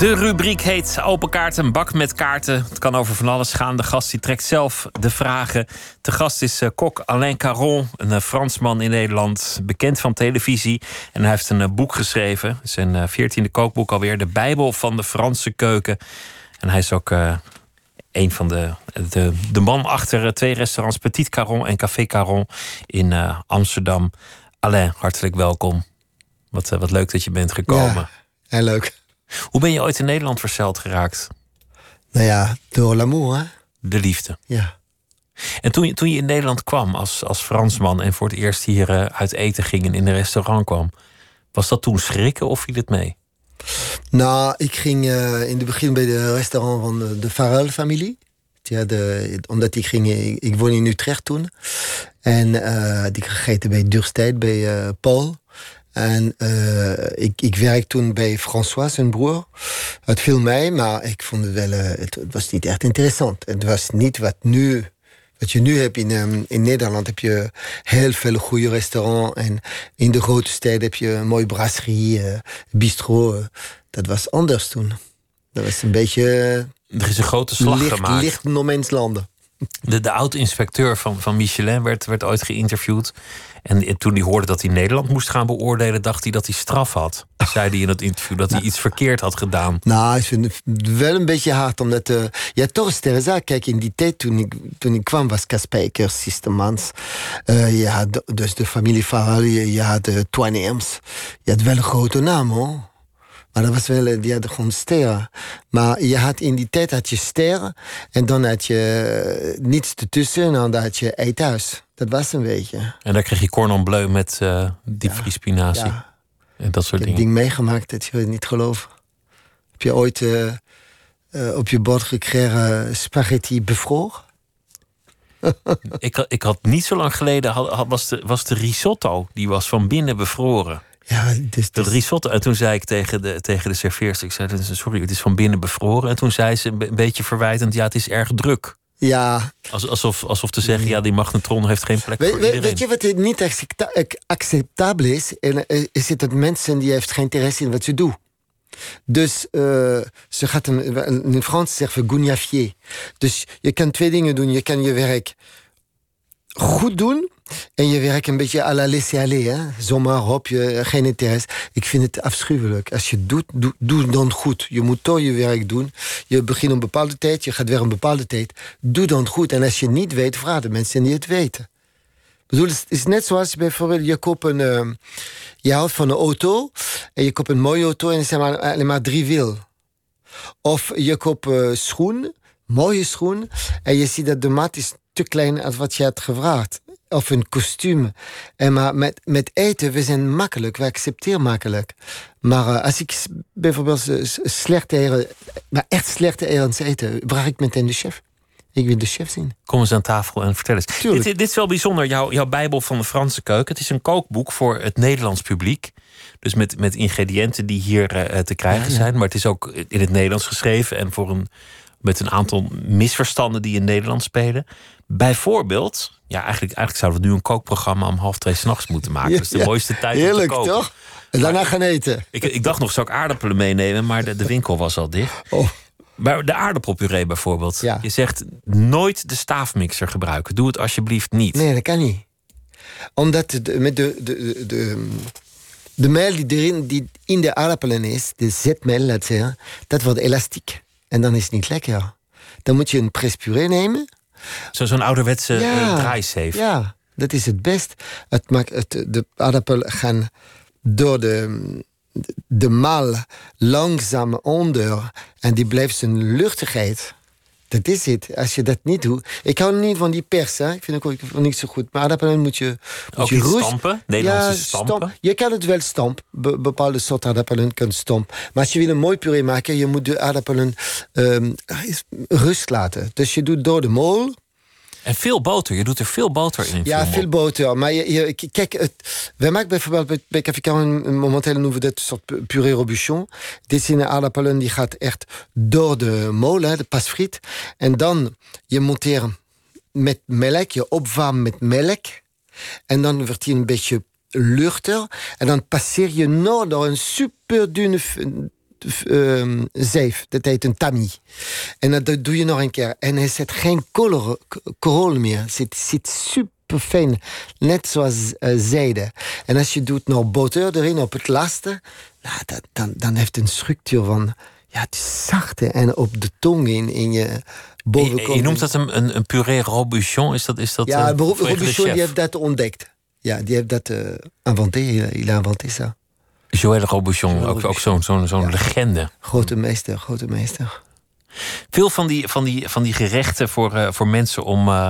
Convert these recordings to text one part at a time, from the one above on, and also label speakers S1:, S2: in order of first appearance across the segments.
S1: De rubriek heet Open Kaarten, een bak met kaarten. Het kan over van alles gaan. De gast die trekt zelf de vragen. De gast is uh, kok Alain Caron, een uh, Fransman in Nederland, bekend van televisie. En hij heeft een uh, boek geschreven, zijn veertiende kookboek alweer, De Bijbel van de Franse keuken. En hij is ook een van de, de, de man achter twee restaurants, Petit Caron en Café Caron in Amsterdam. Alain, hartelijk welkom. Wat, wat leuk dat je bent gekomen.
S2: Heel leuk.
S1: Hoe ben je ooit in Nederland verzeild geraakt?
S2: Nou ja, door l'amour, hè?
S1: De liefde.
S2: Ja.
S1: En toen je, toen je in Nederland kwam als, als Fransman en voor het eerst hier uh, uit eten ging en in een restaurant kwam, was dat toen schrikken of viel het mee?
S2: Nou, ik ging uh, in het begin bij de restaurant van de, de Farel-familie. Ja, de, omdat ik ging, ik, ik woonde in Utrecht toen. En uh, ik gegeten bij Durstijd, bij Paul. En uh, ik, ik werk toen bij François, zijn broer. Het viel mij, maar ik vond het wel... Uh, het, was niet echt interessant. Het was niet wat nu... Wat je nu hebt in, um, in Nederland heb je heel veel goede restaurants. En in de grote steden heb je een mooie brasserie, uh, bistro. dat was anders toen. Dat was een beetje...
S1: er is een grote slag
S2: licht,
S1: gemaakt.
S2: Licht no landen.
S1: De, de oud-inspecteur van, van Michelin werd, werd ooit geïnterviewd. En, toen hij hoorde dat hij Nederland moest gaan beoordelen, dacht hij dat hij straf had. Zei hij in het interview dat hij iets verkeerd had gedaan.
S2: Nou, ik vind het wel een beetje hard, omdat. Uh, ja, toch, Teresa, kijk, in die tijd toen ik, toen ik kwam, was Kaspijkers, Sistemans. Uh, ja, dus de familie Farrell, je had de Twanems. Je had wel een grote naam hoor. Maar dat was wel, eh, die hadden gewoon sterren. Maar je had in die tijd had je sterren. En dan had je niets ertussen. En dan had je eethuis. Dat was een beetje.
S1: En daar kreeg je cordon bleu met uh, diepvriespinazie. Ja. En dat soort
S2: ik
S1: dingen.
S2: ding meegemaakt, dat je het niet geloven. Heb je ooit uh, uh, op je bord gekregen spaghetti bevroren?
S1: ik, ik had niet zo lang geleden, had, was, de, was de risotto, die was van binnen bevroren.
S2: Ja, dus,
S1: dat risotto. En toen zei ik tegen de, tegen de serveerster, ik zei, sorry, het is van binnen bevroren. En toen zei ze een beetje verwijtend, ja, het is erg druk.
S2: Ja.
S1: Alsof, alsof te zeggen, ja, die magnetron heeft geen plek voor iedereen.
S2: Weet je wat niet acceptabel is? En, eh, is het dat mensen die heeft geen interesse in wat ze doen. Dus uh, ze gaat een, in Frans zeggen we gougnafier. Dus je kan twee dingen doen. Je kan je werk goed doen en je werkt een beetje à la laisser-aller. Zomaar op je, geen interesse. Ik vind het afschuwelijk. Als je doet, doe, dan goed. Je moet toch je werk doen. Je begint een bepaalde tijd, je gaat weer een bepaalde tijd. Doe dan goed. En als je niet weet, vraag de mensen die het weten. Ik bedoel, het is net zoals bijvoorbeeld, je koopt een... Uh, je houdt van een auto en je koopt een mooie auto en er zijn maar, alleen maar drie wiel. Of je koopt uh, schoen, mooie schoen, en je ziet dat de maat is te klein als wat je hebt gevraagd of een kostuum. En maar met, met eten, we zijn makkelijk, we accepteren makkelijk. Maar uh, als ik bijvoorbeeld slechte eieren, maar echt slechte eieren eten, vraag ik meteen de chef. Ik wil de chef zien.
S1: Kom eens aan tafel en vertel eens. Dit, dit, is wel bijzonder, jouw, jouw Bijbel van de Franse keuken. Het is een kookboek voor het Nederlands publiek. Dus met, met ingrediënten die hier uh, te krijgen ja, ja. zijn. Maar het is ook in het Nederlands geschreven en voor een, met een aantal misverstanden die in Nederland spelen. Bijvoorbeeld, ja, eigenlijk, eigenlijk zouden we nu een kookprogramma om half twee s'nachts moeten maken. Dat is de ja, mooiste tijd
S2: heerlijk,
S1: om te koken.
S2: toch? En daarna gaan eten.
S1: Ik, ik dacht nog, zou ik aardappelen meenemen? Maar de, de winkel was al dicht.
S2: Oh.
S1: Maar de aardappelpuree bijvoorbeeld.
S2: Ja.
S1: Je zegt nooit de staafmixer gebruiken. Doe het alsjeblieft niet.
S2: Nee, dat kan niet. Omdat de, met de, de, de, de meel die, erin, die in de aardappelen is, de zetmeel, laat zeggen, dat wordt elastiek. En dan is het niet lekker. Dan moet je een prespuree nemen
S1: Zo'n zo ouderwetse
S2: ja,
S1: draaizeef.
S2: Ja, dat is het best. Het maakt het, de aardappel gaan door de, de maal langzaam onder. En die blijft zijn luchtigheid. Dat is het. Als je dat niet doet. Ik hou niet van die pers. Hè. Ik vind het ook niet zo goed. Maar aardappelen moet je. Moet
S1: ook
S2: je
S1: stampen? Nederlandse
S2: ja,
S1: stampen?
S2: Stamp. Je kan het wel stampen. Be bepaalde soorten aardappelen kunnen stampen. Maar als je wil een mooi puree maken, je moet de aardappelen um, rust laten. Dus je doet door de mol.
S1: En veel boter. Je doet er veel boter in.
S2: Ja, veel boter. Maar je, je, kijk, het, wij maken bijvoorbeeld bij, bij Café Caron momenteel noemen we dit een soort puree robuchon. Dit zijn aardappelen die gaat echt door de molen, de pasfriet. En dan je monteert met melk, je opwarmt met melk. En dan wordt hij een beetje luchter. En dan passeer je nog door een super dunne uh, zeef. Dat heet een tami. En dat doe je nog een keer. En er zit geen kool meer. Het zit, zit super fijn. Net zoals uh, zijde. En als je doet nog boter erin op het laatste... Nou, dat, dan, dan heeft het een structuur van... Ja, het is zacht. En op de tong in, in je
S1: bovenkant. Je, je noemt dat een, een, een puree robuchon. Is dat, is dat,
S2: ja, uh, Robuchon die heeft dat ontdekt. Ja, die heeft dat uh, inventé. Il a inventé ça.
S1: Joël Robuchon, ook, ook zo'n zo'n zo'n ja. legende.
S2: Grote meester, grote meester.
S1: Veel van die, van die, van die gerechten voor, uh, voor mensen om, uh,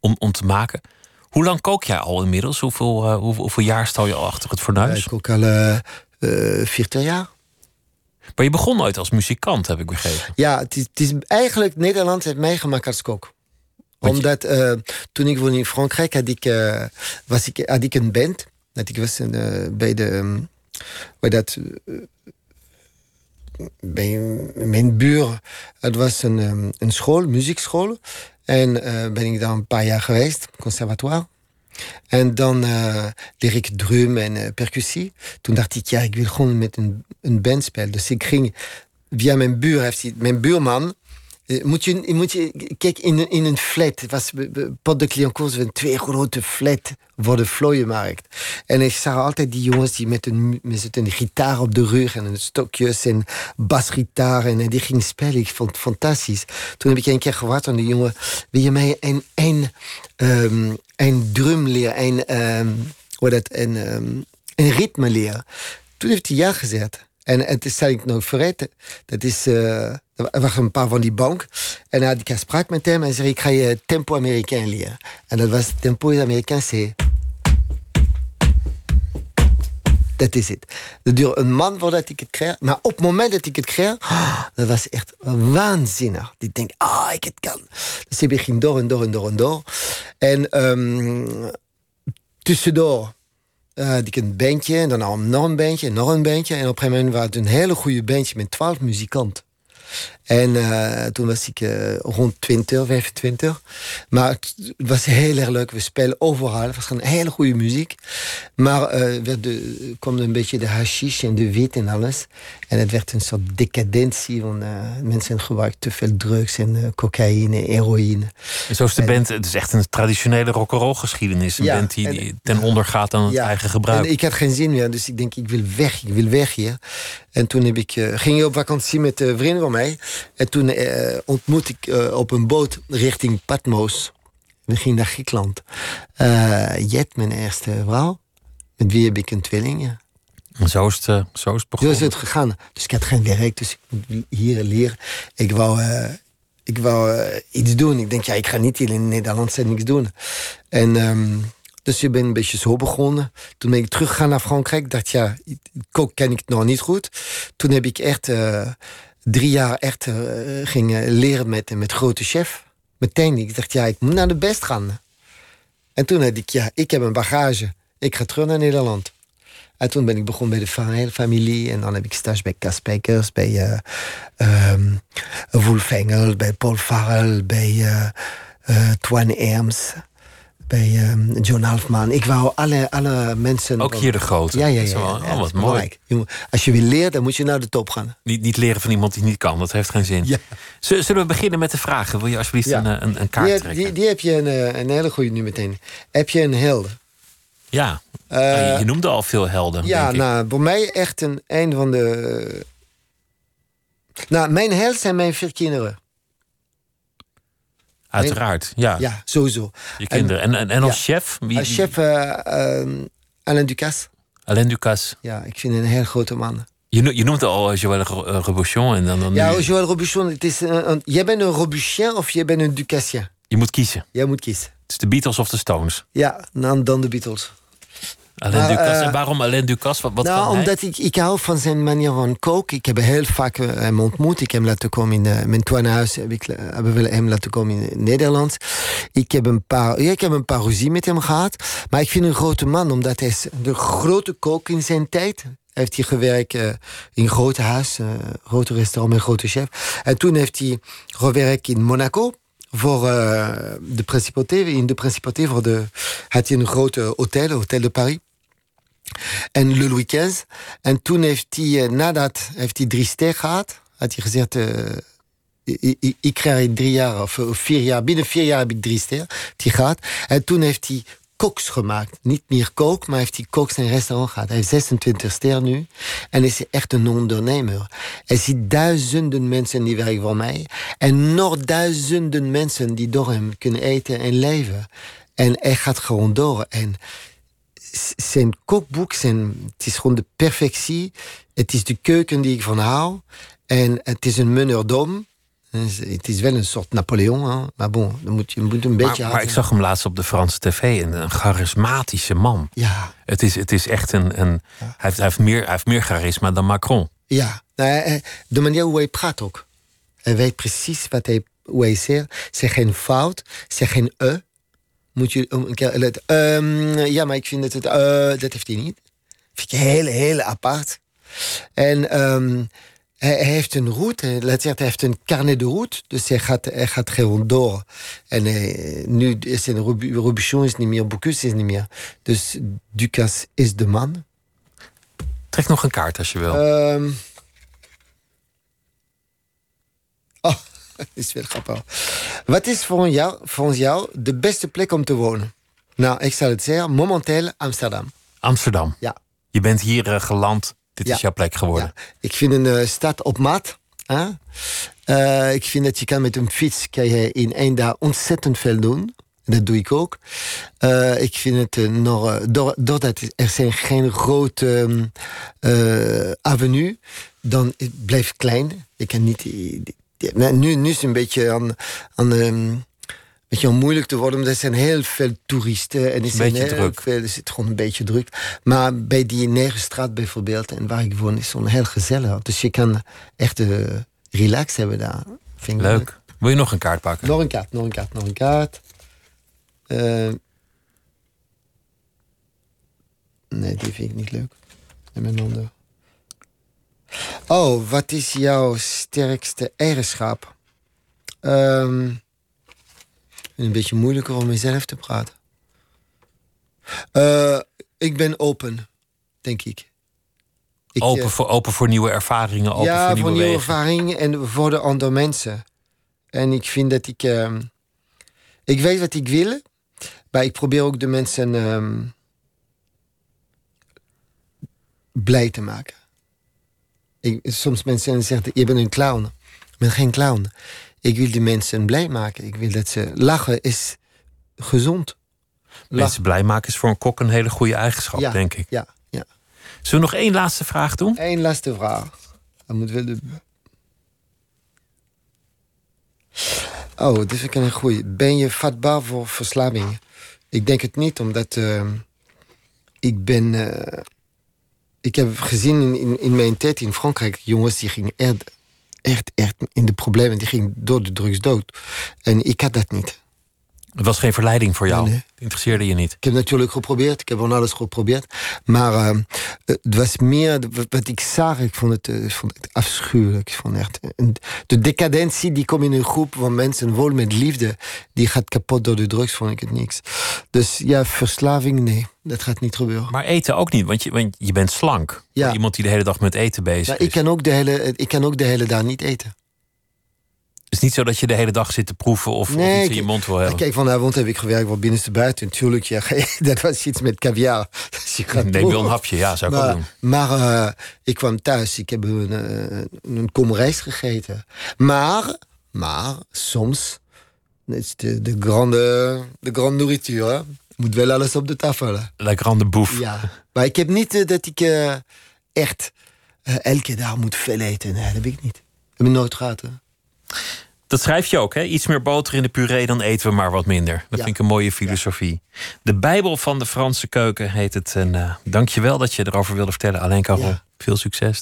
S1: om, om te maken. Hoe lang kook jij al inmiddels? Hoeveel, uh, hoeveel, hoeveel, jaar stal je al achter het fornuis?
S2: ik kook al 40 jaar.
S1: Maar je begon nooit als muzikant, heb ik begrepen.
S2: Ja, het is, het is eigenlijk Nederland heeft mij gemaakt als kok. Omdat toen ik woonde in Frankrijk had ik, was ik, had ik een band. Dat ik was een, bij de... Um, bij dat bij mijn buur. Het was een, een school, muziekschool. En uh, ben ik daar een paar jaar geweest, conservatoire. En dan uh, leer ik drum en percussie. Toen dacht ik, ja, ik wil gewoon met een, een band spelen. Dus ik ging via mijn buur, heeft hij, mijn buurman, moet je, moet je, kijk, in, in een flat, was Pot de Cliancourt, een twee grote flat voor de vlooienmarkt. En ik zag altijd die jongens die met een, met een gitaar op de rug en een stokjes en basgitaar en die gingen spelen. Ik vond het fantastisch. Toen heb ik een keer gevraagd aan die jongen, wil je mij een, een, um, een drum leren, een, um, hoe dat, een, um, een ritme leren? Toen heeft hij ja gezegd. En het is ik nog vergeten. Dat is, uh, er waren een paar van die bank. En had ik sprak met hem en zei: Ik ga je tempo Amerikaan leren. En dat was tempo Amerikaan C. Dat is het. Het duurde een maand voordat ik het kreeg. Maar op het moment dat ik het kreeg, dat was echt waanzinnig. Ik denk, ah, ik het kan. Dus ik ging door en door en door en door. En um, tussendoor had ik een bandje, en dan nog een bandje, nog een bandje. En op een gegeven moment was het een hele goede bandje met twaalf muzikanten. En uh, toen was ik uh, rond 20, 25. Maar het was heel erg leuk. We spelen overal. Het was gewoon hele goede muziek. Maar uh, werd de, kwam een beetje de hashish en de wit en alles. En het werd een soort decadentie. Want mensen gebruikten te veel drugs en cocaïne, heroïne.
S1: En zo is de band, het is echt een traditionele rock'n'roll geschiedenis. Een ja, band die, die ten onder gaat aan het eigen gebruik.
S2: En ik had geen zin meer, dus ik denk, ik wil weg, ik wil weg hier. En toen heb ik, ging ik op vakantie met vrienden van mij. En toen uh, ontmoet ik uh, op een boot richting Patmos. We gingen naar Griekenland. Uh, Jet, mijn eerste vrouw. Met wie heb ik een tweeling. Ja.
S1: Zo is, het, zo is het begonnen.
S2: Zo is het gegaan. Dus ik had geen werk, dus ik moet hier leren. Ik wou, ik wou iets doen. Ik denk, ja, ik ga niet hier in Nederland zijn niks doen. En um, dus je bent een beetje zo begonnen. Toen ben ik teruggegaan naar Frankrijk. Ik dacht, ja, kook ken ik nog niet goed. Toen heb ik echt drie jaar echt uh, ging leren met, met grote chef. Meteen, ik dacht, ja, ik moet naar de best gaan. En toen had ik, ja, ik heb een bagage. Ik ga terug naar Nederland. En toen ben ik begonnen bij de Farrell-familie. En dan heb ik stage bij Kaspijkers, bij uh, um, Wolfengel, bij Paul Farrell, bij uh, Twan bij um, John Halfman. Ik wou alle, alle mensen...
S1: Ook hier de grote.
S2: Ja, ja, ja. ja,
S1: ja oh, wat mooi.
S2: Als je wil leren, dan moet je naar de top gaan.
S1: Niet, niet leren van iemand die niet kan, dat heeft geen zin. Zullen we beginnen met de vragen? Wil je alsjeblieft een, een, een, kaart
S2: die,
S1: trekken?
S2: Die, die heb je een, eh, een hele goede nu meteen. Heb je een helder?
S1: Ja, uh, je noemde al veel helden.
S2: Ja, nou, voor mij echt een, een van de... Nou, mijn held zijn mijn vier kinderen.
S1: Uiteraard, ja.
S2: Ja, sowieso.
S1: Je kinderen. En, en, en als ja. chef?
S2: Wie, als chef uh, uh, Alain Ducasse.
S1: Alain Ducasse.
S2: Ja, ik vind een heel grote man.
S1: Je, je noemt al Joël Robuchon. En dan, dan
S2: ja, nu... Joël Robuchon. Het is een, een, jij bent een Robuchien of jij bent een Ducassien?
S1: Je moet kiezen.
S2: Jij moet kiezen.
S1: Het is de Beatles of de Stones?
S2: Ja, dan, dan de Beatles.
S1: Alain Ducasse. En waarom Alain Ducasse? Wat, wat
S2: nou, omdat ik, ik hou van zijn manier van koken. Ik heb heel vaak hem ontmoet. Ik heb hem laten komen in uh, mijn huis. Heb ik, hebben we hem laten komen in Nederland. Ik heb een paar, ja, ik heb een paar ruzie met hem gehad. Maar ik vind een grote man, omdat hij is de grote kook in zijn tijd heeft hij gewerkt uh, in grote huis, uh, grote restaurant met grote chef. En toen heeft hij gewerkt in Monaco voor uh, de Principauté. In de Principauté voor de, had hij een grote hotel, Hotel de Paris. En Le Louis XV. En toen heeft hij, nadat heeft hij drie ster gehad, had hij gezegd. ik, ik, krijg drie jaar of, vier jaar, binnen vier jaar heb ik drie ster. Gaat. En toen heeft hij koks gemaakt. Niet meer kook, maar heeft hij koks en restaurant gehad. Hij heeft 26 ster nu en is echt een ondernemer. Er ziet duizenden mensen die werken voor mij en nog duizenden mensen die door hem kunnen eten en leven. En hij gaat gewoon door. En zijn kookboek, zijn, het is gewoon de perfectie. Het is de keuken die ik van hou. En het is een menordom. Het is wel een soort Napoleon, hè? maar bon, dan moet je, moet een beetje.
S1: Maar, maar ik zag hem laatst op de Franse tv, een, een charismatische man.
S2: Ja.
S1: Het is, het is echt een. een hij, heeft, hij, heeft meer, hij heeft meer charisma dan Macron.
S2: Ja, nou, de manier hoe hij praat ook. Hij weet precies wat hij, hoe hij zegt. Zeg geen fout, zeg geen e. Moet je een keer. Um, ja, maar ik vind dat het. Uh, dat heeft hij niet. Vind ik heel, heel apart. En. Um, hij, heeft een route, laat zeggen, hij heeft een carnet de route. Dus hij gaat, hij gaat gewoon door. En hij, nu is zijn Robuchon is niet meer, Bocuse is niet meer. Dus Ducas is de man.
S1: Trek nog een kaart als je wil.
S2: Um, oh, is wel grappig. Wat is voor jou, voor jou de beste plek om te wonen? Nou, ik zal het zeggen, momenteel Amsterdam.
S1: Amsterdam?
S2: Ja.
S1: Je bent hier uh, geland dit is jouw plek geworden.
S2: Ik vind een uh, stad op maat. Uh, ik vind dat je kan met een fiets kan je in één dag ontzettend veel doen. Dat doe ik ook. Uh, ik vind het uh, nog, doordat er zijn geen grote uh, avenue, dan het blijft klein. Ik kan niet. Nu, nu is het een beetje aan, aan um, beetje moeilijk te worden, omdat er zijn heel veel toeristen. En er zijn heel
S1: druk.
S2: Veel, is het gewoon een beetje druk. Maar bij die Negenstraat bijvoorbeeld, en waar ik woon, is het heel gezellig. Dus je kan echt uh, relax hebben daar.
S1: Vind leuk. leuk. Wil je nog een kaart pakken?
S2: Nog een kaart, nog een kaart, nog een kaart. Uh, nee, die vind ik niet leuk. En mijn handen. Oh, wat is jouw sterkste eigenschap? Um, een beetje moeilijker om mezelf te praten. Uh, ik ben open, denk ik.
S1: ik open, uh, voor, open voor nieuwe ervaringen, open
S2: ja,
S1: voor nieuwe,
S2: voor nieuwe ervaringen en voor de andere mensen. En ik vind dat ik... Uh, ik weet wat ik wil, maar ik probeer ook de mensen um, blij te maken. Ik, soms mensen zeggen, je bent een clown. Ik ben geen clown. Ik wil die mensen blij maken. Ik wil dat ze lachen is gezond.
S1: Lachen. Mensen blij maken is voor een kok een hele goede eigenschap,
S2: ja,
S1: denk ik.
S2: Ja, ja.
S1: Zullen we nog één laatste vraag doen?
S2: Eén laatste vraag. Dan moet wel de... Oh, dit vind ik een goeie. Ben je vatbaar voor verslaving? Ik denk het niet, omdat uh, ik ben... Uh, ik heb gezien in, in, in, mijn tijd in Frankrijk... jongens die gingen echt echt, echt in de problemen. Die ging door de drugs dood. En ik had dat niet.
S1: Het was geen verleiding voor jou?
S2: Nee, nee.
S1: Het interesseerde je niet?
S2: Ik heb natuurlijk geprobeerd. Ik heb van alles geprobeerd. Maar uh, het was meer wat ik zag. Ik vond het, uh, vond het afschuwelijk. Ik vond echt, de decadentie die komt in een groep van mensen vol met liefde. Die gaat kapot door de drugs, vond ik het niks. Dus ja, verslaving, nee. Dat gaat niet gebeuren.
S1: Maar eten ook niet, want je, want je bent slank.
S2: Ja.
S1: Iemand die de hele dag met eten bezig
S2: maar
S1: is.
S2: Ik kan, ook de hele, ik kan ook de hele dag niet eten.
S1: Het is niet zo dat je de hele dag zit te proeven of,
S2: nee,
S1: of iets in je mond wil hebben.
S2: Kijk, vanavond heb ik gewerkt voor binnenste buiten. Natuurlijk, ja, dat was iets met caviar. Dus je gaat
S1: Neem wel een hapje, ja, zou ik
S2: maar,
S1: ook doen.
S2: Maar uh, ik kwam thuis, ik heb een, een, een kom rijst gegeten. Maar, maar, soms, is de, de grande, de grande nourriture, hè? moet wel alles op de tafel.
S1: La grande bouffe.
S2: Ja, maar ik heb niet uh, dat ik uh, echt elke dag moet veel eten. Nee, dat heb ik niet. Dat heb ik nooit gehad. Hè?
S1: Dat schrijf je ook, hè? Iets meer boter in de puree, dan eten we maar wat minder. Dat
S2: ja.
S1: vind ik een mooie filosofie. Ja. De Bijbel van de Franse keuken heet het. En uh, dank je wel dat je erover wilde vertellen. Caron,
S2: ja.
S1: veel succes.